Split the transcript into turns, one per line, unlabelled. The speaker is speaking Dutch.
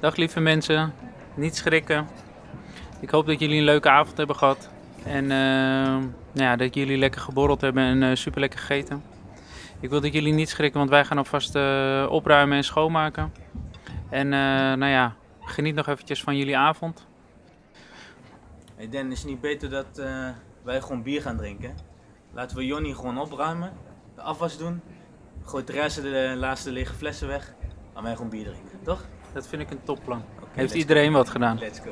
Dag lieve mensen, niet schrikken. Ik hoop dat jullie een leuke avond hebben gehad. En eh, nou ja, dat jullie lekker geborreld hebben en eh, super lekker gegeten. Ik wil dat jullie niet schrikken, want wij gaan alvast eh, opruimen en schoonmaken. En nou ja, geniet nog eventjes van jullie avond.
Hey Dan, is het niet beter dat wij gewoon bier gaan drinken? Laten we Jonny gewoon opruimen, de afwas doen, gooit de rest de laatste lege flessen weg, en wij gewoon bier drinken, toch?
Dat vind ik een topplan. Heeft iedereen wat gedaan.
Let's go.